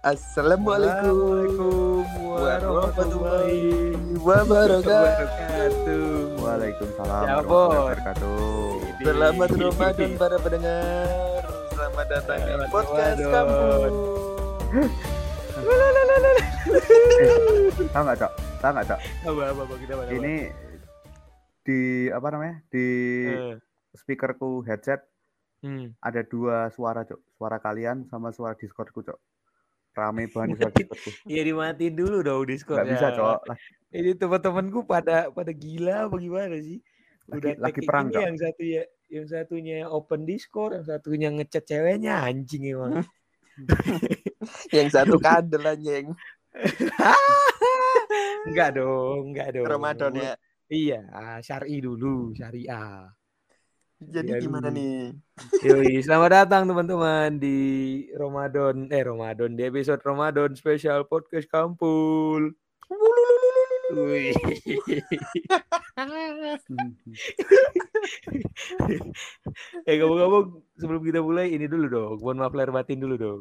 Assalamualaikum warahmatullahi wabarakatuh. Waalaikumsalam Ya, warahmatullahi wabarakatuh. Selamat Ramadan para pendengar. Selamat datang di podcast kampung. Tahu nggak cok? Tahu nggak cok? Apa apa apa kita apa? Ini di apa namanya? Di Eh, speakerku headset hmm. ada dua suara cok. Suara kalian sama suara Discordku cok. Rame banget suara Discordku. Ya dimatiin dulu dong Discord. Nggak bisa cok. Lah, Ini teman-temanku pada pada gila bagaimana sih? Udah Lagi- perang, Cok. yang satu ya yang satunya open Discord, yang satunya ngechat ceweknya anjing emang. Yang satu kadel anjing. enggak dong, enggak dong. Ramadan ya. Iya, syar'i dulu, syariah. Jadi Iya gimana nih? Yoi, selamat datang teman-teman di Ramadan eh Ramadan di episode Ramadan spesial podcast Kampul. Eh ngomong-ngomong sebelum kita mulai ini dulu dong, mohon maaf lahir batin dulu dong.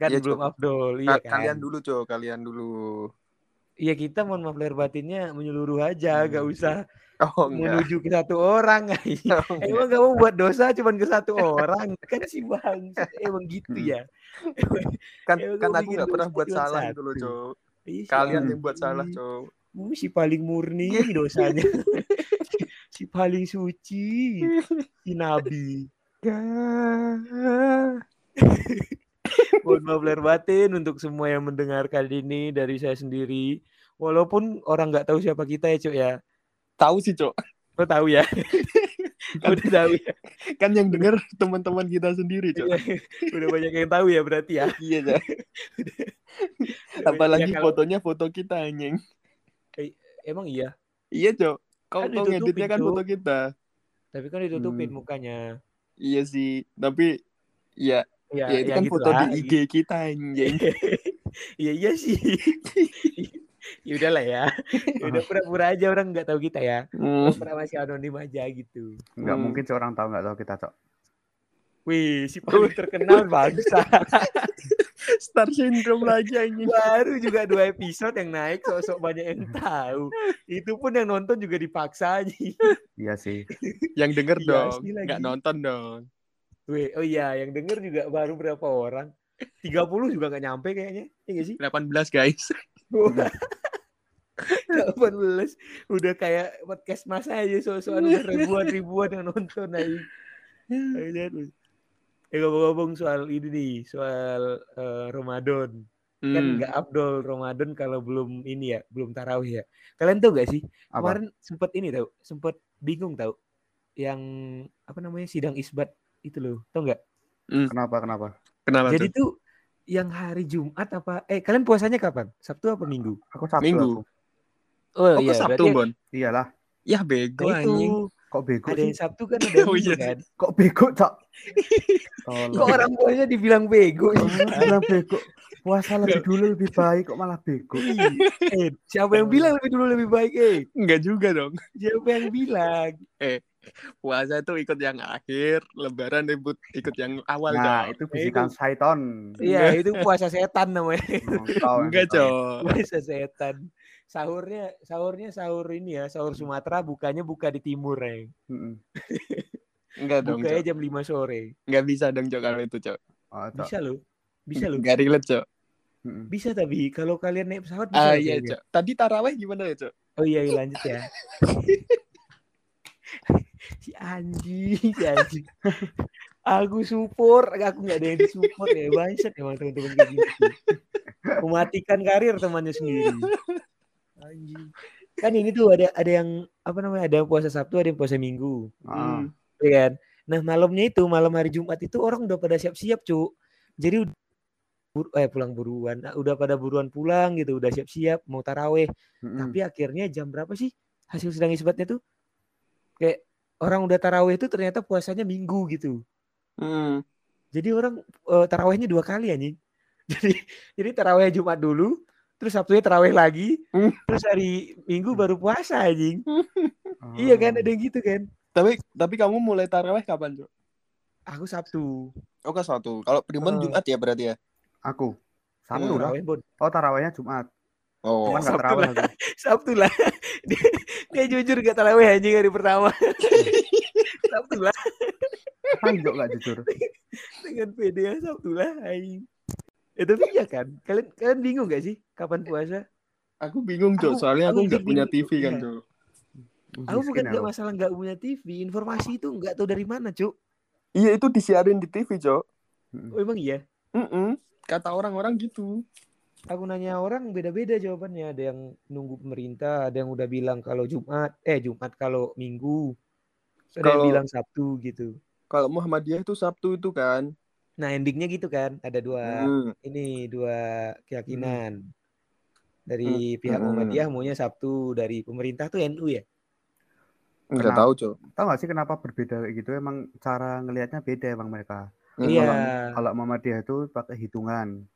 Kan Iya, belum. Abdul, iya Ka- kan. Kalian dulu, Cok. Kalian dulu. Iya kita mohon maaf lahir batinnya menyeluruh aja, gak Hmm. usah Oh, enggak. menuju ke satu orang. Oh, enggak. Emang gak mau buat dosa cuman ke satu orang kan si bang emang gitu Hmm. ya. Kan Emang kan aku nggak pernah buat salah gitu loh, satu. Ih, si Kalian yang buat salah, Cok. Uh, si paling murni dosanya. si paling suci. Si nabi. Mohon maaf lahir batin untuk semua yang mendengarkan ini dari saya sendiri. Walaupun orang nggak tahu siapa kita ya, Cuk ya. Tahu sih, Cok. Lo tahu ya? Udah tahu ya. Kan yang denger teman-teman kita sendiri, Cok. Udah banyak yang tahu ya berarti ya. Iya, Cok. Apalagi Ya, kalau- fotonya foto kita anjing. Emang iya. Iya, Cok. Kau Kan ngeditnya kan foto kita. Tapi kan ditutupin Hmm. mukanya. Iya sih, tapi ya, Ya, ya itu kan gitu foto lah. di IG kita anjing. Iya iya sih. ya udahlah ya. Ya Udah pura-pura aja orang nggak tahu kita ya. Hmm. Pura masih anonim aja gitu. Nggak Hmm. mungkin seorang tahu nggak tahu kita cok. Wih, si paling terkenal bangsa. Star syndrome lagi anjing. Baru juga dua episode yang naik, sok-sok banyak yang tahu. Itu pun yang nonton juga dipaksa aja. Iya sih. Yang denger Iya, dong, nggak nonton dong. Wih, oh iya, yang denger juga baru berapa orang? 30 juga nggak nyampe kayaknya. Iya nggak sih? 18 guys. 18 udah kayak podcast masa aja so-soan udah ribuan-ribuan yang nonton aja. Aja tuh. Eh ngomong-ngomong soal ini nih, soal eh, Ramadan. Kan Hmm. nggak Abdul Ramadan kalau belum ini ya, belum tarawih ya. Kalian tahu gak sih? Apa? Kemarin sempet ini tahu, sempet bingung tahu. Yang apa namanya sidang isbat itu loh, tau nggak? Kenapa kenapa? Kenapa Jadi tuh? tuh yang hari Jumat apa? Eh kalian puasanya kapan? Sabtu apa Minggu? Aku Sabtu. Minggu. aku. Oh, Oh, kok Sabtu, berarti Bon? Iyalah. Ya bego Nah, anjing. itu Kok bego ada sih? yang Sabtu kan ada yang Oh, Minggu iya. kan. Kok bego cok? Kok orang tuanya dibilang bego? Bilang bego. Puasa lebih dulu lebih baik kok malah bego. eh, siapa yang bilang lebih dulu lebih baik? Eh, Enggak juga dong. siapa yang bilang? Puasa tuh ikut yang akhir, lebaran ikut ikut yang awal, Nah Cok. itu bisikan Saiton. Iya, itu puasa setan namanya. Oh, Enggak. Cok. Puasa setan. Sahurnya, sahurnya sahur ini ya, sahur Sumatera bukanya buka di timur ya. Mm-mm. Enggak dong, Bukanya Cok. jam 5 sore. Enggak bisa dong, Cok, kalau itu, Cok. Oh, Cok. Bisa loh. Bisa loh. Enggak relate, Cok. Mm-mm. Bisa tapi kalau kalian naik pesawat bisa. Ah iya. Cok. Tadi taraweh gimana ya, Cok? Oh iya, iya, lanjut ya. si anjing, si anjing. Aku support, aku nggak ada yang disupport ya. Bangsat emang teman-teman kayak gitu. Mematikan karir temannya sendiri. Anjing. Kan ini tuh ada ada yang apa namanya? Ada yang puasa Sabtu, ada yang puasa Minggu. Ah. Hmm. kan? Nah, malamnya itu, malam hari Jumat itu orang udah pada siap-siap, Cuk. Jadi bur- eh pulang buruan, Nah, udah pada buruan pulang gitu, udah siap-siap mau taraweh. Mm-mm. Tapi akhirnya jam berapa sih hasil sidang isbatnya tuh? Kayak orang udah taraweh itu ternyata puasanya minggu gitu. Hmm. Jadi orang eh, tarawehnya dua kali anjing. Jadi jadi taraweh Jumat dulu, terus Sabtunya taraweh lagi, Hmm. terus hari Minggu baru puasa anjing. Oh. Iya kan ada yang gitu kan. Tapi tapi kamu mulai taraweh kapan, Cok? Aku Sabtu. Oh, ke satu. Kalau Primbon Eh. Jumat ya berarti ya? Aku. Sabtu Hmm. lah. Oh, tarawihnya Jumat. Oh, Cuman Sabtu tarawih lah. Sabtu lah. Dia, dia jujur gak tarawih anjing hari pertama. Sabtu lah. Juga nggak jujur? Dengan pede ya Sabtu lah. anjing. Eh tapi iya kan. Kalian kalian bingung gak sih kapan puasa? aku bingung, Cok. Soalnya aku aku nggak juga punya TV kan, iya. Cok. Aku bukan gak masalah nggak punya TV. Informasi itu nggak tahu dari mana, Cuk. Iya, itu disiarin di TV, Cok. Oh emang iya? Mm-mm. Kata orang-orang gitu. Aku nanya orang beda-beda jawabannya. Ada yang nunggu pemerintah, ada yang udah bilang kalau Jumat, eh Jumat kalau Minggu. Ada yang Kalau- bilang Sabtu gitu. Kalau Muhammadiyah itu Sabtu itu kan. Nah endingnya gitu kan, ada dua Hmm. ini dua keyakinan. Dari pihak Hmm. Muhammadiyah maunya Sabtu, dari pemerintah tuh NU ya. Nggak Kenapa? tahu, Cok. Tahu nggak sih kenapa berbeda kayak gitu? Emang cara ngelihatnya beda emang mereka. Hmm. Iya, Kalau Muhammadiyah itu pakai hitungan.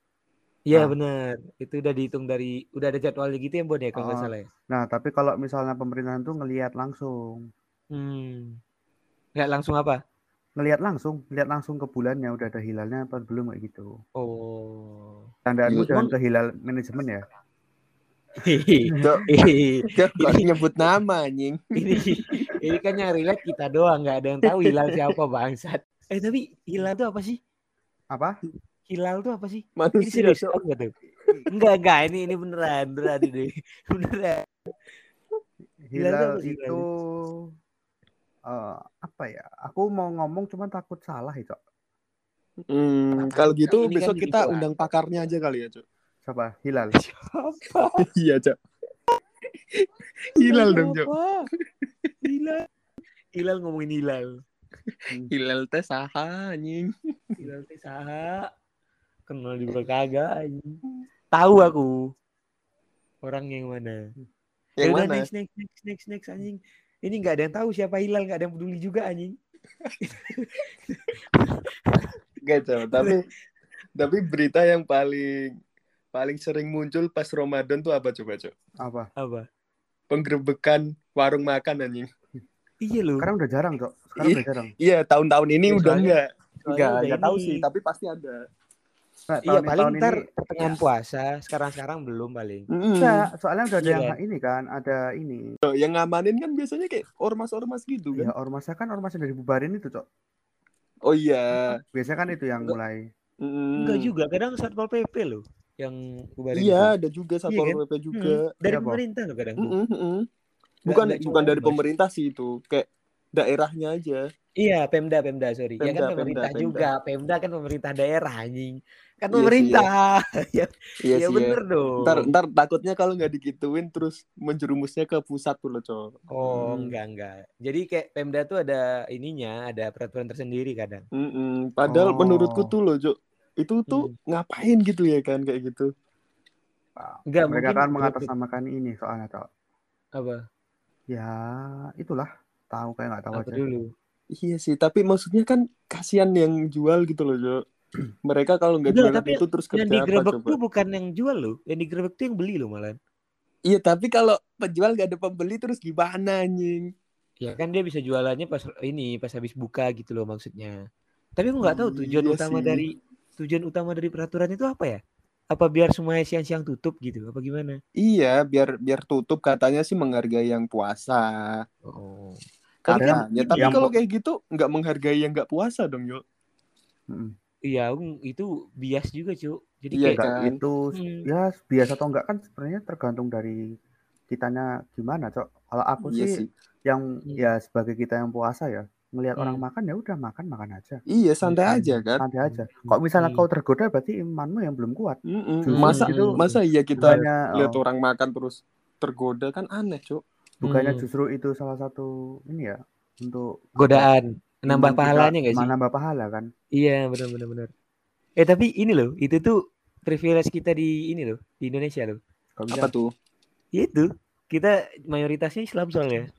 Iya Nah. benar. Itu udah dihitung dari, udah ada jadwalnya gitu ya Bon ya kalau nggak Oh. salah ya. Nah, tapi kalau misalnya pemerintahan tuh ngelihat langsung, Hmm. Nggak langsung apa? ngelihat langsung, lihat langsung ke bulannya udah ada hilalnya apa belum kayak gitu. Oh. Tandaanmu Iya. jangan ke hilal manajemen ya. Cok, ini Cok, kok nyebut nama, anjing. ini ini kan yang relate kita doang nggak ada yang tahu hilal siapa bangsat eh tapi hilal tuh apa sih Apa? Hilal tuh apa sih ini Manusia, serius Cok. tahu nggak tuh enggak enggak ini ini beneran beneran ini beneran Hilal Hilal hilal itu eh, apa ya? Aku mau ngomong cuman takut salah Cok. Hmm, kalau gitu Ini kan besok kita gitu, undang pakarnya aja kali ya, Cok. Coba hilal. apa Iya, Cok. Hilal dong, Cok. Hilal hilal ngomongin hilal Hilal teh saha, anjing. hilal teh saha kenal di kagak anjing. tahu aku orang yang mana Yang Ya udah, mana? next next next next next anjing. Ini nggak ada yang tahu siapa Hilal, nggak ada yang peduli juga anjing. Gak, Cok. Tapi tapi berita yang paling paling sering muncul pas Ramadan tuh apa coba, Cok? Apa? Apa? Penggerebekan warung makan anjing. Iya loh. Sekarang udah jarang, Cok. Sekarang Iya. udah jarang. Iya, tahun-tahun ini Ya, udah enggak. Enggak, enggak tahu sih, tapi pasti ada. Nah, Iya tahun, paling tahun ntar ini pertengahan puasa. Sekarang sekarang belum paling. Enggak, soalnya udah ada Iya yang kan? ini kan, ada ini. Yang ngamanin kan biasanya kayak ormas-ormas gitu Ya, kan. ormasnya kan ormas yang dari bubarin itu, Cok. Oh iya. Biasanya kan itu yang Enggak. mulai. Mm. Enggak juga. Kadang satpol pp loh yang bubarin Iya, itu. ada juga satpol kan? PP juga. Hmm, Dari Iya, Bob. pemerintah loh kadang. mm-mm. Nggak- Bukan nggak bukan dari ormas. pemerintah sih itu, kayak daerahnya aja. Iya, Pemda, Pemda, sorry. ya Pemda, kan pemerintah Pemda, juga. Pemda kan pemerintah daerah anjing. Kan Iya pemerintah. ya, Iya ya sih. bener Ya. dong. Ntar, ntar takutnya kalau nggak digituin terus menjerumusnya ke pusat tuh loh, Cok. Oh, Hmm. enggak enggak. Jadi kayak Pemda tuh ada ininya, ada peraturan tersendiri kadang. Mm-mm. Padahal Oh. menurutku tuh loh, Cok. Itu tuh Hmm. ngapain gitu ya kan kayak gitu. Enggak, Mereka mungkin kan mengatasnamakan ini soalnya, Cok. apa? Ya, itulah. Tahu kayak nggak tahu Apa aja. dulu? Iya sih, tapi maksudnya kan kasihan yang jual gitu loh, Cok. Mereka kalau nggak Enggak, jualan tapi itu terus Yang kerja apa digerebek coba? tuh bukan yang jual loh. Yang digerebek tuh yang beli loh malah. Iya, tapi kalau penjual nggak ada pembeli terus gimana anjing? Ya kan dia bisa jualannya pas ini, pas habis buka gitu loh maksudnya. Tapi aku nggak tahu tujuan Iya utama sih. dari tujuan utama dari peraturan itu apa ya? Apa biar semuanya siang-siang tutup gitu? Apa gimana? Iya, biar biar tutup katanya sih menghargai yang puasa. Oh. Tapi kan Katanya, tapi yang- kalau kayak gitu nggak menghargai yang nggak puasa dong, yuk. Mm-mm. iya, itu bias juga, Cuk. Jadi Iya, kayak kan? itu Hmm. ya biasa atau enggak kan sebenarnya tergantung dari kitanya gimana, Cok. Kalau aku Iya sih sih. yang Hmm. ya sebagai kita yang puasa ya, orang Hmm. makan ya udah makan makan aja. Iya, santai Hmm. aja kan. Santai aja. Kok misalnya Hmm. kau tergoda berarti imanmu yang belum kuat. Justru Masa itu masa iya kita bukannya lihat oh, orang makan terus tergoda kan aneh, Cuk. Bukannya Hmm. justru itu salah satu ini ya untuk godaan, nambah untuk kita pahalanya gak sih? Menambah pahala kan. Iya, benar benar benar. Eh tapi ini loh, itu tuh privilege kita di ini loh, di Indonesia loh. Apa tuh? Itu kita mayoritasnya Islam soalnya.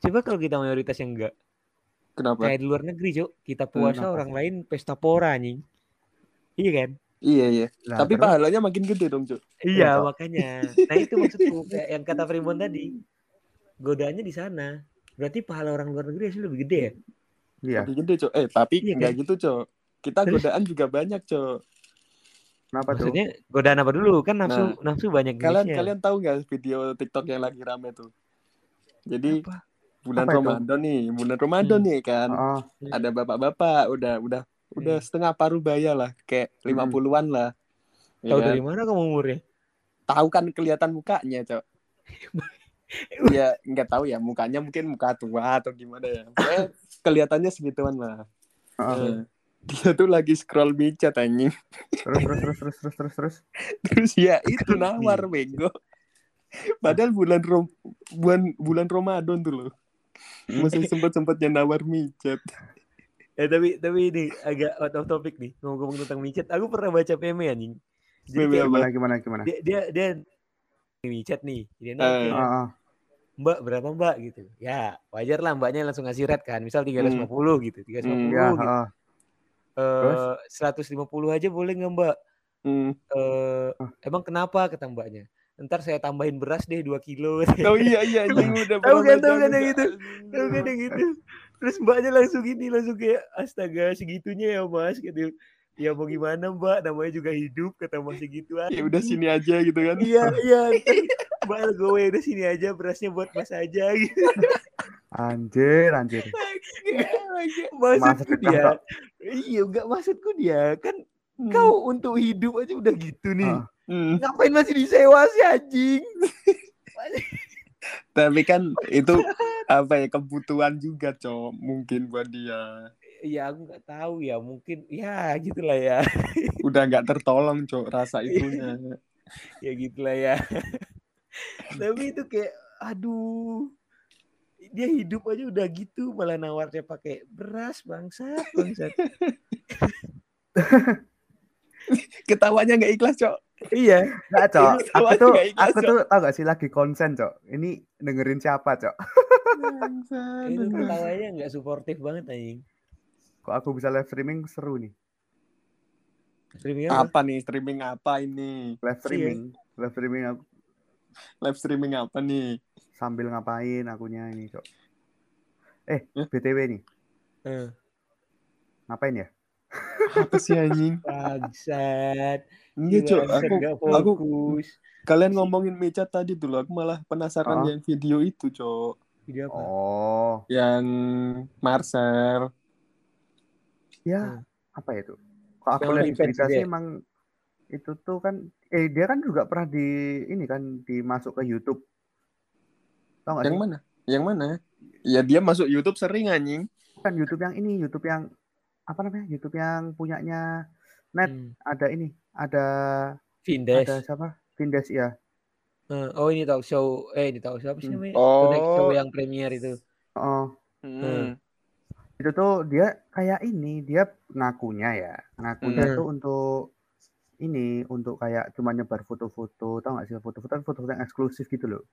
Coba kalau kita mayoritas yang enggak, Kenapa? kayak di luar negeri, Cok. Kita puasa kenapa orang lain pesta pora anjing. Iya kan? Iya, iya. Lah, Tapi terus? pahalanya makin gede dong, Cuk. Iya, makanya. Nah, itu maksudku kayak yang kata Primbon tadi. Godaannya di sana. Berarti pahala orang luar negeri hasilnya lebih gede ya? Iya. Lebih gede, Cuk. Eh, tapi Iya nggak kan? gitu, Cuk. Kita Terus? godaan juga banyak, Cuk. Kenapa tuh? Maksudnya godaan apa dulu? Kan nafsu Nah, nafsu banyak Kalian jenisnya. kalian tahu nggak video TikTok yang lagi rame tuh? Jadi Apa? bulan Apa itu? Ramadan nih, bulan Ramadan Hmm. nih kan. Oh, Ada bapak-bapak udah udah udah Hmm. setengah paruh baya lah, kayak 50-an lah. Ya Tahu kan? dari mana kamu umurnya? Tahu kan kelihatan mukanya, Cok. ya nggak tahu ya mukanya mungkin muka tua atau gimana ya. Pokoknya kelihatannya segituan lah. Nah, dia tuh lagi scroll micet anjing. terus terus terus terus terus terus terus. Terus ya itu nawar bego. Padahal bulan rom bulan bulan Ramadan tuh loh. Masih sempat sempatnya nawar micet. Eh tapi tapi ini agak out of topic nih ngomong-ngomong tentang micet. Aku pernah baca meme anjing. Jadi Meme? Gimana gimana gimana? dia dia dia micet nih. Dia nanya, Oh, oh. Mbak berapa Mbak gitu. Ya wajar lah Mbaknya langsung ngasih rate kan. Misal 350 gitu, 350 Hmm, Ya, gitu. oh. Eh 150 aja boleh nggak Mbak? Hmm. Ah. emang kenapa kata Mbaknya? Ntar saya tambahin beras deh 2 kilo. Oh iya iya udah Tahu kan, tahu kan yang itu? Tahu kan yang gitu. Terus mbaknya langsung gini, langsung kayak astaga segitunya ya mas. Gitu. Ya mau gimana mbak, namanya juga hidup kata mas segitu aja. Ya udah sini aja gitu kan. Iya iya. Mbak gue udah sini aja berasnya buat mas aja gitu. Anjir, anjir. Maksudku dia, iya enggak maksudku dia kan Hmm. kau untuk hidup aja udah gitu nih. Ah. Hmm. Ngapain masih disewa sih anjing? Tapi kan itu apa ya kebutuhan juga, Cok. Mungkin buat dia. Ya aku nggak tahu ya mungkin ya gitulah ya. Udah nggak tertolong, Cok, rasa itunya. ya gitulah ya tapi itu kayak aduh dia hidup aja udah gitu malah nawarnya pakai beras bangsat bangsat Ketawanya nggak ikhlas, Cok. iya Enggak, Cok. Aku tuh nggak ikhlas, aku tuh tau gak sih lagi konsen, Cok. Ini dengerin siapa, Cok? itu ketawanya nggak suportif banget anjing Kok aku bisa live streaming seru nih. streaming apa Apa nih streaming apa ini? Live streaming, live streaming aku Live streaming apa nih? sambil ngapain akunya ini, Cok. Eh? BTW nih. Eh, Ngapain ya? Apa sih anjing? bangsat Enggak, Cok. Bangsat, Aku aku fokus kalian ngomongin mecat tadi dulu. Aku malah penasaran Oh. yang video itu, Cok. video apa Oh, Yang Marcel. Ya Hmm. apa itu? Kok aku lihat berita dia. sih emang itu tuh kan eh dia kan juga pernah di ini kan dimasuk ke YouTube. Tahu nggak Yang sih? mana? Yang mana? Ya dia masuk YouTube sering anjing. Kan YouTube yang ini, YouTube yang apa namanya? YouTube yang punyanya Net Hmm. ada ini, ada Vindes ada siapa? Vindes ya. Eh, oh ini talk show eh ini talk show apa sih Hmm. namanya Oh. Tonight show yang premier itu Oh, Hmm. Itu tuh dia kayak ini, dia ngakunya ya, ngakunya Hmm. tuh untuk ini untuk kayak cuma nyebar foto-foto, tau gak sih foto-foto foto-foto yang eksklusif gitu loh.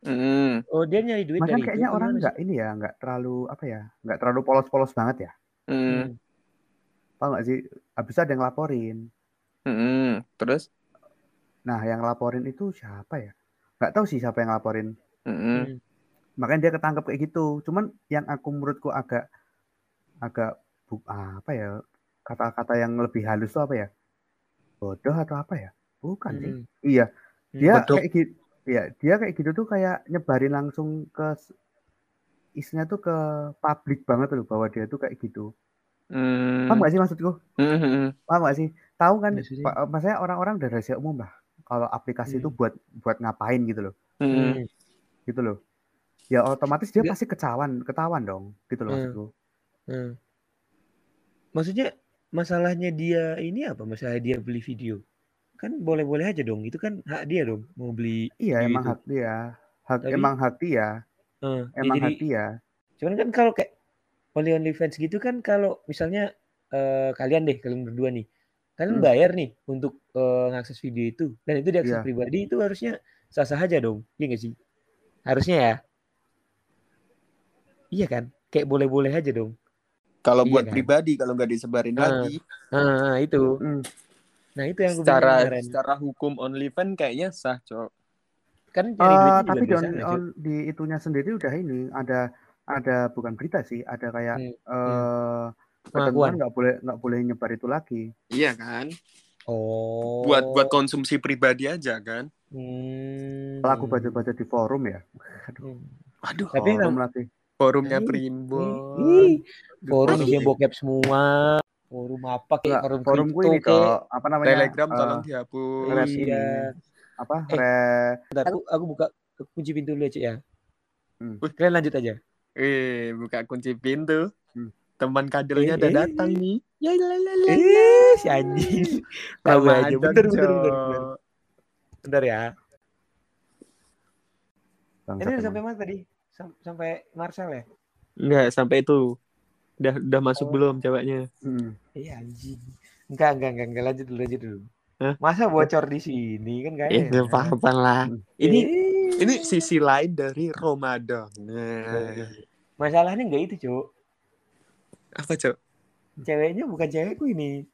Hmm. oh dia nyari duit Makanya dari kayaknya itu, orang nggak ini ya, nggak terlalu apa ya, nggak terlalu polos-polos banget ya. sih? Hmm. Hmm. Tau gak sih? Habis ada yang laporin. Hmm. Terus? Nah, yang laporin itu siapa ya? Nggak tahu sih siapa yang laporin. Hmm. Hmm. Makanya dia ketangkep kayak gitu. Cuman yang aku menurutku agak agak bu- apa ya? Kata-kata yang lebih halus tuh apa ya? Bodoh atau apa ya? Bukan sih. Hmm. Iya, Hmm. dia Beduk. kayak gitu. Iya, dia kayak gitu tuh kayak nyebarin langsung ke isinya tuh ke publik banget loh bahwa dia tuh kayak gitu. Hmm. Paham gak sih maksudku? Hmm. Hmm. Paham gak sih? Tahu kan? Maksudnya? Pak, maksudnya orang-orang udah rahasia umum lah. Kalau aplikasi Hmm. itu buat buat ngapain gitu loh, Hmm. Hmm. gitu loh. Ya otomatis dia pasti ketahuan, ketahuan dong, gitu loh Hmm. maksudku. Hmm. Maksudnya masalahnya dia ini apa? Masalah dia beli video. Kan boleh-boleh aja dong. Itu kan hak dia dong mau beli Iya, video emang itu. hak dia. Hak Tapi- emang hak dia, ya emang jadi hak dia. cuman kan kalau kayak only only fans gitu kan kalau misalnya eh, kalian deh kalian berdua nih kalian Hmm. bayar nih untuk eh, ngakses video itu dan itu diakses Iya. pribadi itu harusnya sah-sah aja dong iya nggak sih harusnya ya iya kan kayak boleh-boleh aja dong Kalau Iya buat kan? pribadi, kalau nggak disebarin Ah. lagi, nah itu Hmm. nah itu yang gue secara kemarin secara hukum OnlyFans kayaknya sah, Cok. kan Eh, cari duitnya tapi di, bisa on- Cuk? on- di itunya sendiri udah ini ada ada bukan berita sih, ada kayak Hmm, eh Pengakuan. ketentuan nggak boleh nggak boleh nyebar itu lagi. Iya kan? Oh. Buat buat konsumsi pribadi aja kan. Hmm. Kalau aku baca-baca di forum ya. Aduh, Hmm. Waduh, Tapi forum lagi. Forumnya Primbon. Forum isinya bokep semua. Forum apa kayak forum, forumku kripto ini kok apa namanya? Telegram eh, tolong dihapus. Iya. Apa? Eh. Bentar, aku, aku buka kunci pintu dulu aja ya. Hmm. Kalian lanjut aja. Eh, buka kunci pintu. Hmm. Teman kadernya Eh, udah eh. datang nih. Ya la la la. Eh, si anjing. Tahu aja. Ramadan, Bentar, bentar, bentar, bentar. Cok. Bentar ya. Ini udah sampai mana tadi? Sam- sampai Marcel ya? Enggak, sampai itu. Udah udah masuk Oh. belum ceweknya? Mm. Iya anjing. Enggak, enggak, enggak, enggak lanjut dulu, lanjut dulu. Hah? Masa bocor di sini kan gak Eh, enak. apa-apa lah. Hmm. Ini Eh. ini sisi lain dari Ramadan. Nah, Masalahnya enggak itu, Cuk. apa, Cok? Ceweknya bukan cewekku ini.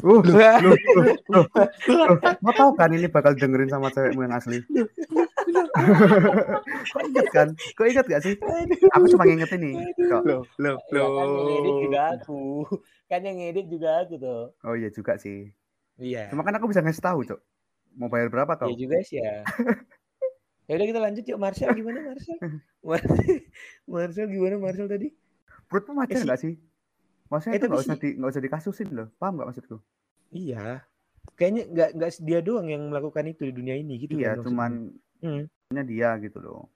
Uh, Wah. lu, lu, lu, lu, mau tahu kan ini bakal dengerin sama cewekmu yang asli? Kok inget kan? Kok inget gak sih? Aku cuma nginget ini. Kok. Loh, loh, Ya, kan yang ngedit juga aku. Kan yang ngedit juga aku tuh. Oh iya juga sih. Iya. Cuma kan aku bisa ngasih tahu, Cok. Mau bayar berapa kau? Iya juga sih ya. ya udah kita lanjut yuk Marcel gimana Marcel? Mar- Marcel gimana Marcel tadi? Perutmu macet Eh, si- nggak sih? Maksudnya Eh, itu nggak usah si- di nggak usah dikasusin loh. Paham nggak maksudku? Iya. Kayaknya nggak nggak dia doang yang melakukan itu di dunia ini gitu iya, kan cuman Hmm. Nya dia gitu loh.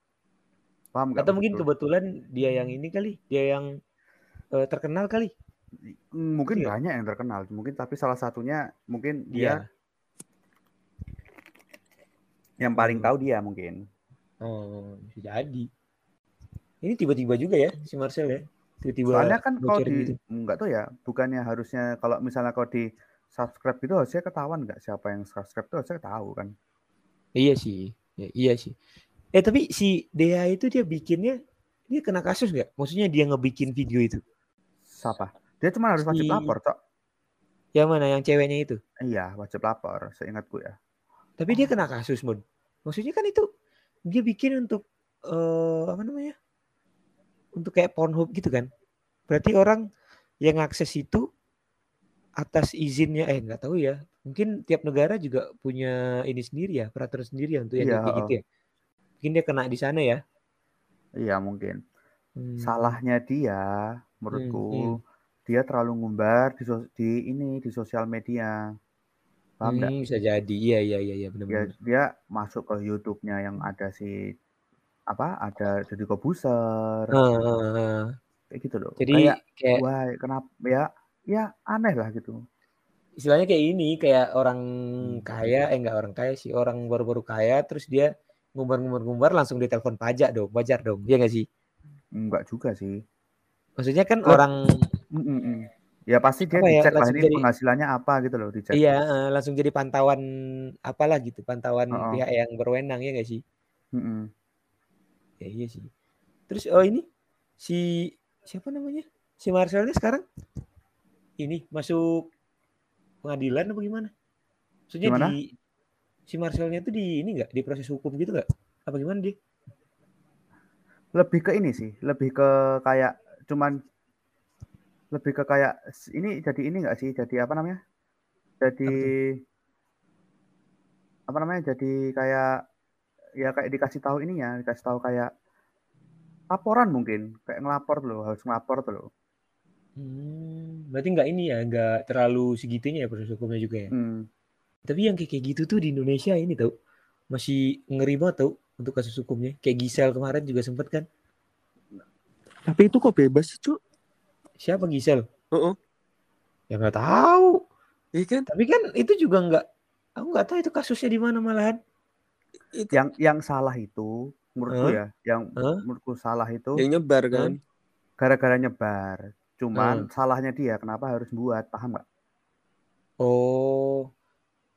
Paham nggak? Atau mungkin kebetulan dia yang ini kali, dia yang eh, terkenal kali. Hmm, mungkin Iya. banyak yang terkenal. Mungkin tapi salah satunya mungkin Iya. dia yang paling tahu dia mungkin. Oh, jadi. Ini tiba-tiba juga ya si Marcel ya. Tiba-tiba Soalnya kan kalau di gitu. nggak tahu ya, bukannya harusnya kalau misalnya kau di subscribe gitu harusnya ketahuan nggak siapa yang subscribe itu harusnya tahu kan. Iya sih. Ya, iya sih. Eh tapi si Dea itu dia bikinnya dia kena kasus nggak? Maksudnya dia ngebikin video itu. Siapa? Dia cuma harus wajib Si- lapor, Cok. Yang mana yang ceweknya itu? Iya, wajib lapor, seingatku ya. Tapi dia kena kasus, Mon. Maksudnya kan itu dia bikin untuk eh apa namanya? Untuk kayak Pornhub gitu kan. Berarti orang yang akses itu atas izinnya eh nggak tahu ya. Mungkin tiap negara juga punya ini sendiri ya, peraturan sendiri ya untuk yang Iya, kayak gitu ya. Mungkin dia kena di sana ya. Iya, mungkin. Hmm. Salahnya dia menurutku dia terlalu ngumbar di, di ini di sosial media. Paham? Hmm, bisa jadi. Iya iya iya iya Dia, benar-benar. dia masuk ke YouTube-nya yang ada si apa? Ada Deddy Kobuser. Heeh, heeh. Kayak gitu loh. Jadi kayak kayak wah, kenapa ya? Ya aneh lah gitu. istilahnya kayak ini kayak orang Hmm. kaya eh enggak orang kaya sih orang baru-baru kaya terus dia ngumbar-ngumbar-ngumbar langsung ditelepon pajak dong wajar dong ya nggak sih Enggak juga sih. maksudnya kan Loh. orang Mm-mm. Ya pasti dia Apa ya, dicek lah langsung ini jadi- penghasilannya apa gitu loh dicek. iya eh, langsung jadi pantauan apalah gitu pantauan Oh, oh. pihak yang berwenang ya nggak sih Mm-mm. ya iya sih terus oh ini si siapa namanya si Marcelnya sekarang ini masuk pengadilan apa gimana maksudnya Gimana? di si Marcelnya tuh di ini nggak di proses hukum gitu nggak apa gimana dia Lebih ke ini sih, lebih ke kayak cuman lebih ke kayak ini jadi ini enggak sih? Jadi apa namanya? Jadi apa namanya? Jadi kayak ya kayak dikasih tahu ininya, dikasih tahu kayak laporan mungkin, kayak ngelapor loh, harus ngelapor tuh loh. Hmm, berarti nggak ini ya, nggak terlalu segitunya ya proses hukumnya juga ya. Hmm. Tapi yang kayak kayak gitu tuh di Indonesia ini tau masih ngeri banget tau untuk kasus hukumnya. Kayak Gisel kemarin juga sempet kan. Tapi itu kok bebas sih, Cuk? Siapa Gisel? Heeh. Ya nggak tahu. Iya kan? Tapi kan itu juga nggak, aku nggak tahu itu kasusnya di mana malahan. Yang yang salah itu menurutku Hah? ya, yang Hah? menurutku salah itu Yang nyebar kan? gara-gara nyebar. Cuman Hmm. salahnya dia kenapa harus buat, paham nggak? Oh,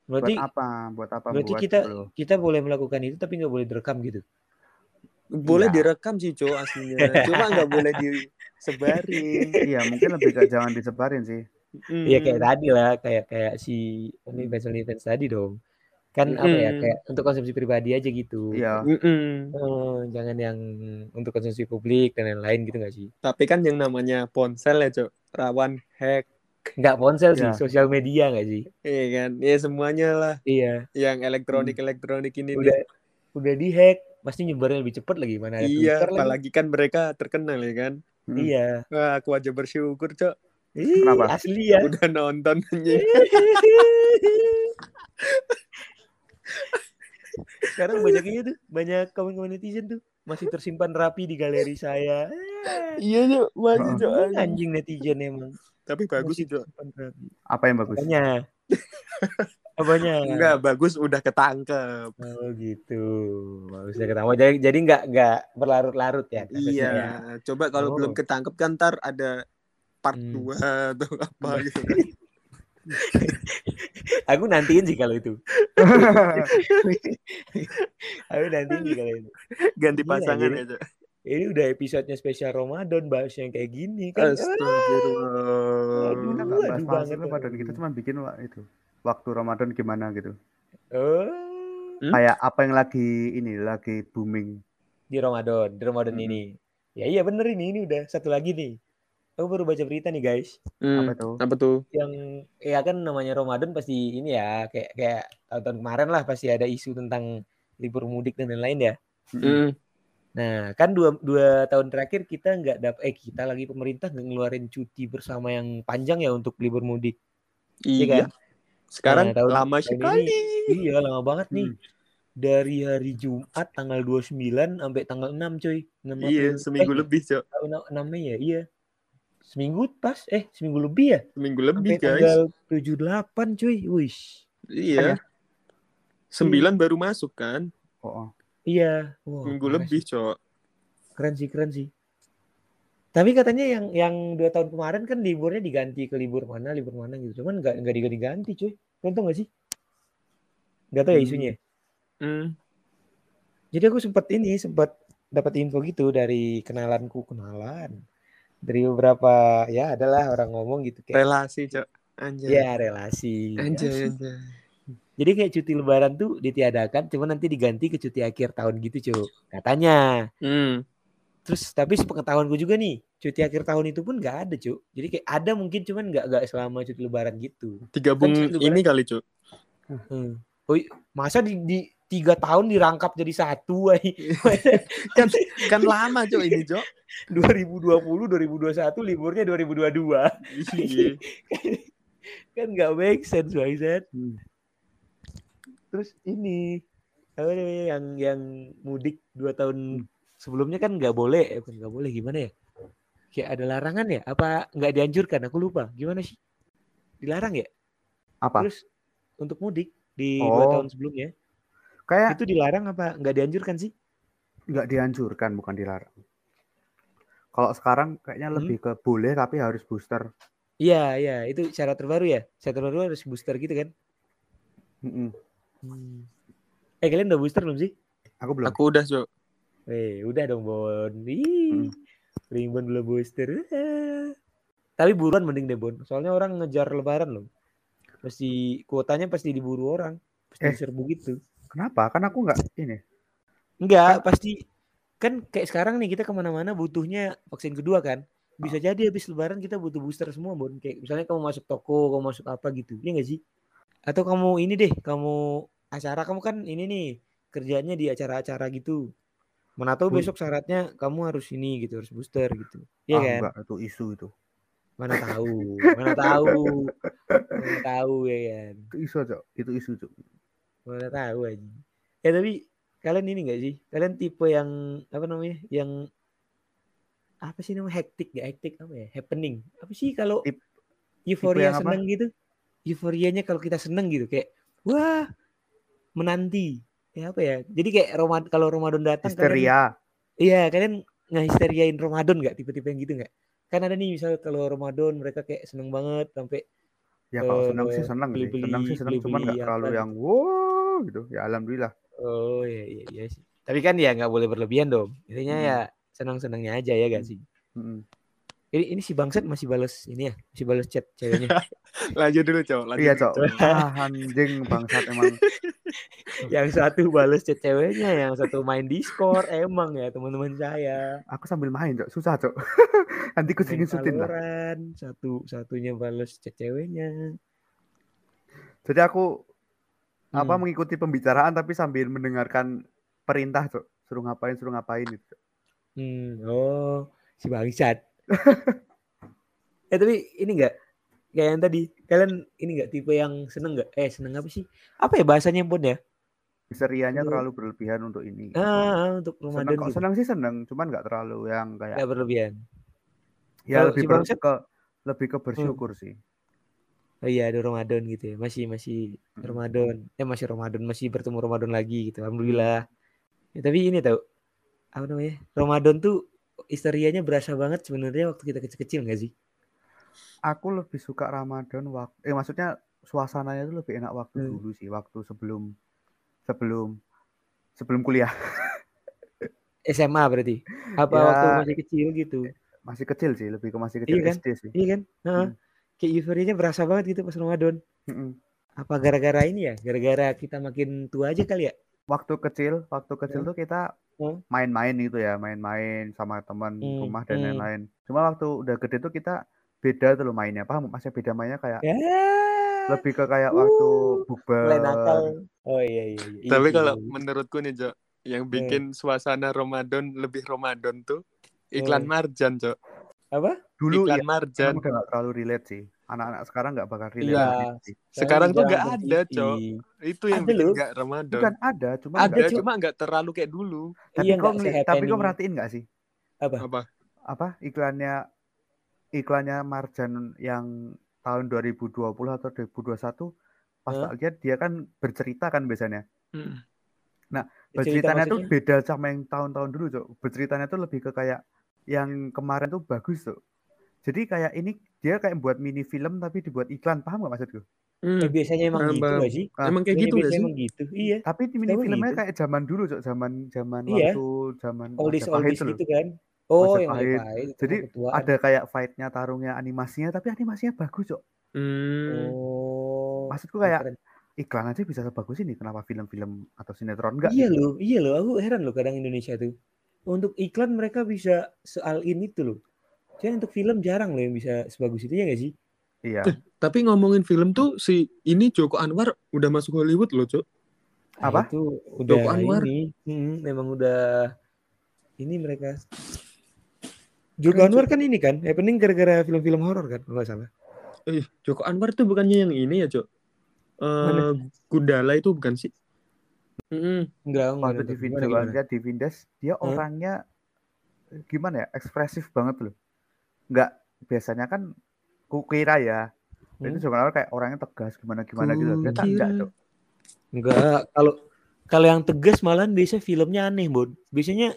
berarti buat apa? Buat apa berarti buat kita gitu loh. kita boleh melakukan itu tapi nggak boleh direkam gitu. Boleh Iya. direkam sih, Cuk, aslinya. Cuma nggak boleh disebarin. Iya, mungkin lebih ke jangan disebarin sih. Iya kayak Hmm. tadi lah, kayak kayak si OnlyFans OnlyFans tadi dong. Kan apa ya, Mm. kayak untuk konsumsi pribadi aja gitu. Iya, Mm-mm. Oh, jangan yang untuk konsumsi publik dan lain-lain gitu gak sih? Tapi kan yang namanya ponsel ya, Cuk, rawan hack Nggak ponsel sih, Ya. sosial media nggak sih? Iya kan? Ya semuanya lah Iya. yang elektronik-elektronik ini Udah nih. udah dihack, pasti nyebarnya lebih cepat lagi mana Iya, Twitter lagi. apalagi kan mereka terkenal ya kan. Hmm. Iya. Wah, aku aja bersyukur, Cok. Ih, Kenapa? asli ya. Udah nonton. Sekarang banyaknya tuh, banyak komen-komen netizen tuh masih tersimpan rapi di galeri saya. Iya, Cok. Masih. Cok. anjing. Anjing netizen emang. Tapi bagus sih, Cok. rapi. Apa yang bagus? Apanya? Apanya? Enggak, bagus udah ketangkep. Oh gitu. Bagus udah ketemu. Jadi jadi nggak nggak berlarut-larut ya. kasusnya Iya, ya. coba kalau Oh. belum ketangkep kan ntar ada part Hmm. 2 atau apa gitu. Aku nantiin sih kalau itu. Aku nantiin sih kalau itu. Ganti pasangan jadi- ya, Cok. Ini udah episodenya spesial Ramadan bahas yang kayak gini kan. Astagfirullah. Aduh. Kita Aduh banget, Ramadan, kita cuma bikin itu waktu Ramadan gimana gitu. Oh, Hmm? Kayak apa yang lagi ini lagi booming. di Ramadan, di Ramadan Mm-mm. ini. Ya iya bener ini, ini udah satu lagi nih. Aku baru baca berita nih guys. Hmm, Apa tuh? apa tuh? Yang ya kan namanya Ramadan pasti ini ya kayak kayak tahun kemarin lah pasti ada isu tentang libur mudik dan lain-lain ya. Hmm. Nah, kan dua, dua tahun terakhir kita nggak dapat eh kita lagi pemerintah nggak ngeluarin cuti bersama yang panjang ya untuk libur mudik. Iya Iya. kan? Sekarang Nah, tahun- lama tahun sekali. Iya, lama banget nih. Hmm. Dari hari Jumat tanggal 29 sampai tanggal 6, coy. 6 Iya, seminggu eh, lebih, Cok. 6 Mei ya, iya. Seminggu pas, eh seminggu lebih ya? Seminggu lebih, Sampai guys. tanggal 78, cuy. Wish. Iya. Sembilan baru masuk kan? Oh, oh. Iya. Seminggu parah lebih, sih. Cok. Keren sih, keren sih. Tapi katanya yang yang dua tahun kemarin kan liburnya diganti ke libur mana, libur mana gitu. Cuman nggak nggak diganti-ganti, cuy. Kalian tau nggak sih? Nggak tahu ya Hmm. isunya. Hmm. Jadi aku sempat ini sempat dapat info gitu dari kenalanku kenalan dari beberapa ya adalah orang ngomong gitu kayak Relasi, Cok. Anjay. ya relasi. Anjay, anjay. Jadi kayak cuti lebaran tuh ditiadakan, cuma nanti diganti ke cuti akhir tahun gitu, Cuk. Katanya. Hmm. Terus tapi sepengetahuanku juga nih, cuti akhir tahun itu pun nggak ada, Cuk. Jadi kayak ada mungkin cuman nggak nggak selama cuti lebaran gitu. Digabung Kan cuti lebaran- ini kali, Cok. Hmm. Oh, masa di, di tiga tahun dirangkap jadi satu, kan kan lama, Cok, ini, Cok. 2020, 2021, liburnya 2022. Iya. kan nggak make sense, Bangsat. Hmm. Terus ini apa namanya yang yang mudik dua tahun sebelumnya kan nggak boleh, eh, bukan nggak boleh gimana ya? Kayak ada larangan ya? Apa nggak dianjurkan? Aku lupa. Gimana sih? Dilarang ya? Apa? Terus untuk mudik di dua Oh. tahun sebelumnya Kayak itu dilarang apa nggak dianjurkan sih? nggak dianjurkan, bukan dilarang. Kalau sekarang kayaknya Hmm. lebih ke boleh tapi harus booster. Iya, iya, itu syarat terbaru ya. Syarat terbaru harus booster gitu kan? Mm-mm. Hmm. Eh kalian udah booster belum sih? Aku belum. Aku udah, Cok. Eh, udah dong Bon. Hmm. Ih, Bon belum booster. Tapi buruan mending deh Bon. Soalnya orang ngejar lebaran loh. Pasti kuotanya pasti diburu orang. Pasti Eh. diserbu gitu. Kenapa? Kan aku nggak ini. Enggak, pasti kan kayak sekarang nih kita ke mana-mana butuhnya vaksin kedua kan. Bisa jadi habis lebaran kita butuh booster semua Bon. Kayak misalnya kamu masuk toko, kamu masuk apa gitu. Iya nggak sih? Atau kamu ini deh, kamu acara kamu kan ini nih kerjanya di acara-acara gitu. Mana tahu Hmm. besok syaratnya kamu harus ini gitu, harus booster gitu. Iya ah, kan? enggak, itu isu itu. Mana tahu, mana tahu, mana tahu ya kan? Itu isu, Cok. Itu isu, Cok. Mana tahu aja. Ya tapi kalian ini enggak sih? Kalian tipe yang apa namanya? Yang apa sih namanya hektik ya hektik apa ya happening apa sih kalau Tip- euforia yang apa? seneng gitu euforianya kalau kita seneng gitu kayak wah menanti ya apa ya jadi kayak Romad kalau Ramadan datang kalian Histeria. Iya, kalian ngehisteriain Ramadan nggak tipe-tipe yang gitu nggak? Kan ada nih misal kalau Ramadan mereka kayak seneng banget sampai Ya kalau Eh, senang sih senang sih. beli-beli- Senang sih senang cuman nggak terlalu yang wow gitu. Ya alhamdulillah. oh iya iya iya sih. Tapi kan ya nggak boleh berlebihan dong. Intinya Hmm. ya senang-senangnya aja ya gak sih? Mm-mm. Ini, ini si bangsat masih balas ini ya, masih balas chat ceweknya. Lanjut dulu, Cok. Lanjut Iya, Cok. Ah, anjing bangsat emang. yang satu balas chat ceweknya, yang satu main Discord. Emang ya teman-teman saya. Aku sambil main, Cok. Susah, Cok. Nanti ku Main sutin lah. Satu satunya balas chat ceweknya. Jadi aku apa Hmm. mengikuti pembicaraan tapi sambil mendengarkan perintah, Cok. Suruh ngapain, suruh ngapain gitu. Cok. Hmm, oh, si bangsat. eh tapi ini enggak kayak yang tadi kalian ini enggak tipe yang seneng enggak? Eh seneng apa sih? Apa ya bahasanya pun ya? Histerianya Lu- terlalu berlebihan untuk ini. Ah, untuk seneng Ramadan kok, gitu. seneng sih seneng, cuman nggak terlalu yang kayak Enggak berlebihan. ya Kalau lebih si ber- ke lebih ke bersyukur sih. Oh iya ada Ramadan gitu ya. Masih masih Mm. Ramadan. Eh masih Ramadan, masih bertemu Ramadan lagi gitu. Alhamdulillah. Ya, tapi ini tau apa namanya? Ramadan tuh histerianya berasa banget sebenarnya waktu kita kecil-kecil enggak sih? Aku lebih suka Ramadan waktu eh maksudnya suasananya itu lebih enak waktu Hmm. dulu sih, waktu sebelum sebelum sebelum kuliah. SMA berarti. Apa Ya. waktu masih kecil gitu. Masih kecil sih, lebih ke masih kecil Iya kan? SD sih. Iya kan? Heeh. Hmm. Kayak euforianya berasa banget gitu pas Ramadan. Mm-mm. Apa gara-gara ini ya? Gara-gara kita makin tua aja kali ya? Waktu kecil, waktu kecil Hmm. tuh kita main-main gitu ya, main-main sama teman Hmm, rumah dan hmm. lain-lain. Cuma waktu udah gede tuh kita beda tuh loh mainnya, paham? Masih beda mainnya kayak Ya. lebih ke kayak waktu Mulai nakal. bukber. Oh iya iya. iya. Tapi Iya, kalau iya. menurutku nih, Cok, yang Hmm. bikin suasana Ramadan lebih Ramadan tuh iklan Hmm. Marjan, Cok. Apa? Dulu Iklan ya Marjan. udah nggak terlalu relate sih. Anak-anak sekarang nggak bakal relate Iya. itu sih. Sekarang tuh Jarang nggak nonton ada. Cok. Itu yang Ada bikin nggak Ramadan. Bukan ada, cuma Ada, Ya, Cok. cuma nggak terlalu kayak dulu. tapi Iya, kok tapi kok merhatiin nggak sih Apa? Apa? apa iklannya iklannya Marjan yang tahun 2020 atau 2021 pas tak lihat dia kan bercerita kan biasanya Hmm. Cerita berceritanya tuh beda sama yang tahun-tahun dulu cok berceritanya tuh lebih ke kayak yang kemarin tuh bagus tuh jadi kayak ini dia kayak buat mini film tapi dibuat iklan paham gak maksudku Hmm. Eh, biasanya emang gitu gak sih? Ah, Emang kayak gitu biasanya sih? emang gitu. Iya. tapi di mini Emang filmnya gitu? kayak zaman dulu cok zaman zaman Iya. waktu zaman Oldies loh. gitu kan. Oh, yang Majapahit. Itu Jadi ketuaan. ada kayak fightnya tarungnya animasinya tapi animasinya bagus cok Hmm. Oh. maksudku kayak keren. iklan aja bisa sebagus ini kenapa film-film atau sinetron enggak Iya gitu. loh, iya loh. Aku heran loh kadang Indonesia tuh. Untuk iklan mereka bisa soal ini tuh loh. Jadi untuk film jarang loh yang bisa sebagus itu ya gak sih? iya Tapi ngomongin film tuh si ini Joko Anwar udah masuk Hollywood loh, Cok. Nah, Apa? Itu udah Joko Anwar. ini. Hmm, memang udah ini mereka. Joko Anwar kan ini kan, happening gara-gara film-film horor kan, kalau nggak salah. Eh, Joko Anwar tuh bukannya yang ini ya, Cok? Eh, Mana? Gundala itu bukan sih? Enggak, enggak. waktu di nonton. Vin- Gimana, di Vindes dia orangnya eh, gimana ya ekspresif banget loh nggak biasanya kan kukira ya Hmm? itu sebenarnya kayak orangnya tegas gimana gimana gitu ternyata enggak Cok. Enggak, kalau kalau yang tegas malahan biasanya filmnya aneh, Bon. Biasanya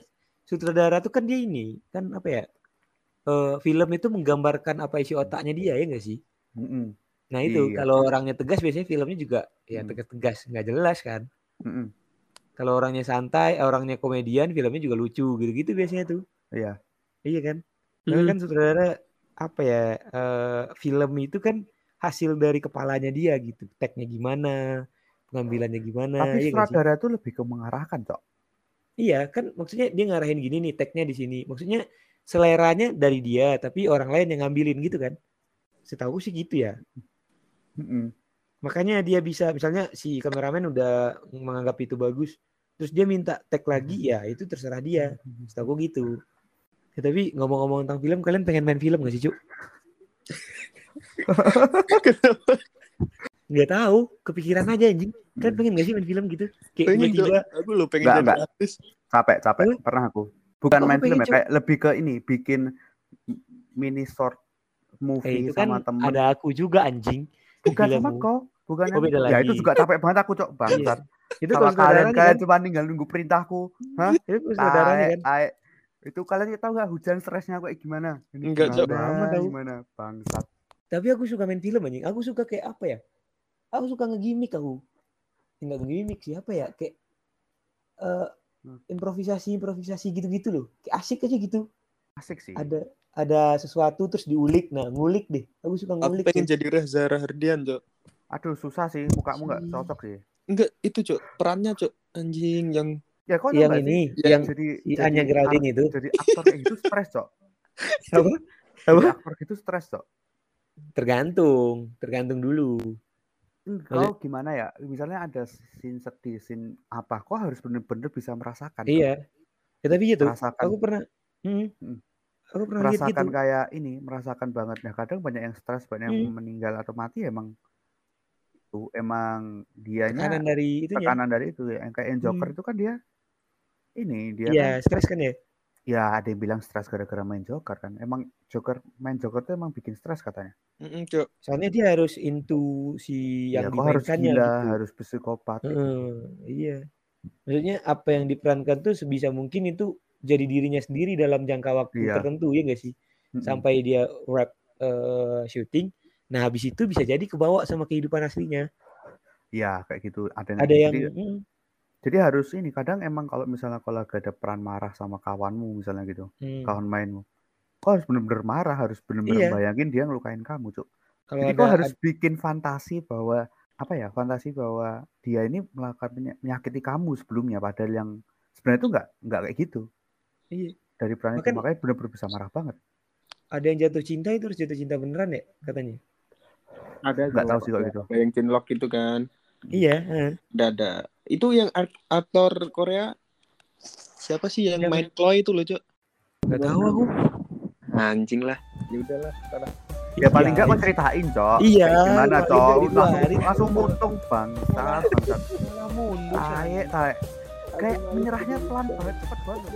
sutradara tuh kan dia ini, kan apa ya? eh, film itu menggambarkan apa isi otaknya dia ya enggak sih? Mm-mm, Nah itu Iya. kalau orangnya tegas biasanya filmnya juga ya Hmm. tegas-tegas, nggak jelas kan? mm-mm. Kalau orangnya santai, eh, orangnya komedian, filmnya juga lucu gitu-gitu biasanya tuh. iya Iya kan? Karena Mm. kan sutradara apa ya? eh, film itu kan hasil dari kepalanya dia gitu. Tagnya gimana, pengambilannya gimana, tapi iya sutradara tuh lebih ke mengarahkan cok Iya kan maksudnya dia ngarahin gini nih tagnya di sini. Maksudnya seleranya dari dia tapi orang lain yang ngambilin gitu kan. Setahu sih gitu ya. Mm-mm. Makanya dia bisa misalnya si kameramen udah menganggap itu bagus terus dia minta tag lagi ya itu terserah dia. Setahu gue gitu. Ya, tapi ngomong-ngomong tentang film kalian pengen main film gak sih Cuk? Nggak tahu, kepikiran aja anjing. Kalian pengen gak sih main film gitu? Kayak Pengen, tiba-tiba Aku lo pengen artis. capek capek Lu? pernah aku bukan Kok main film ya kayak lebih ke ini bikin mini short eh, movie kan sama temen ada aku juga anjing. bukan Gila, sama kau bukan Oh, ya itu juga capek banget aku cok bangsat Itu kalau kalian kalian kan. cuma tinggal nunggu perintahku hah Itu Tae, kan. tae. itu kalian tahu nggak hujan stresnya kayak gimana ini Enggak, gimana tahu. gimana bangsat Tapi aku suka main film anjing. Aku suka kayak apa ya? Aku suka ngegimik aku. Enggak ngegimik sih apa ya? Kayak eh Hmm. improvisasi improvisasi gitu-gitu loh. Kayak asik aja gitu. asik sih ada ada sesuatu terus diulik nah ngulik deh aku suka Aku ngulik pengen cuy. jadi Reza Rahardian, Cok. aduh susah sih mukamu nggak Sih. cocok sih Enggak, itu, Cok. Perannya, Cok. Anjing yang ya kok yang sih? ini Yang yang jadi si Anya jadi Geraldine itu. jadi aktor kayak gitu stres cok. Apa? Jadi aktor gitu stres cok. Tergantung tergantung dulu. Kau gimana ya? Misalnya ada scene sedih scene apa kok harus bener-bener bisa merasakan iya. Ya tapi gitu merasakan. aku pernah hmm, Hmm. aku pernah lihat merasakan gitu. kayak ini merasakan banget. Nah kadang banyak yang stres banyak yang Hmm. meninggal atau mati emang itu emang dianya tekanan dari itunya? tekanan dari itu yang kayak yang Joker Hmm. itu kan dia ini dia iya kan stres kan ya ya ada yang bilang stres gara-gara main Joker kan. Emang Joker main Joker itu emang bikin stres katanya. Mm-mm, Cok. soalnya dia harus into si ya yang kok harus gila gitu. harus psikopat Heeh, iya. Maksudnya apa yang diperankan tuh sebisa mungkin itu jadi dirinya sendiri dalam jangka waktu Iya. tertentu ya gak sih? Mm-mm. sampai dia wrap eh, syuting nah habis itu bisa jadi kebawa sama kehidupan aslinya. Ya kayak gitu. Ada ada yang jadi, mm, jadi harus ini kadang emang kalau misalnya kalau ada peran marah sama kawanmu misalnya gitu mm. kawan mainmu kau harus bener-bener marah harus bener-bener Iya. bayangin dia ngelukain kamu cuk. Kalau jadi ada kau harus bikin fantasi bahwa apa ya fantasi bahwa dia ini melakukan menyakiti kamu sebelumnya padahal yang sebenarnya itu nggak nggak kayak gitu. Iya, dari peran itu Makan- makanya bener-bener bisa marah banget. Ada yang jatuh cinta itu harus jatuh cinta beneran ya katanya Ada Nggak tahu sih kalau gitu. Yang cinlok itu kan. iya heeh. Ada ada. Itu yang aktor Korea siapa sih yang main Chloe itu loh, Cok? nggak tahu aku Anjing lah. Ya udahlah, salah. ya paling Iya, nggak kau ceritain cok Iya, gimana cok langsung muntung bangsa bangsa malah mundur taek taek kayak menyerahnya pelan banget cepet banget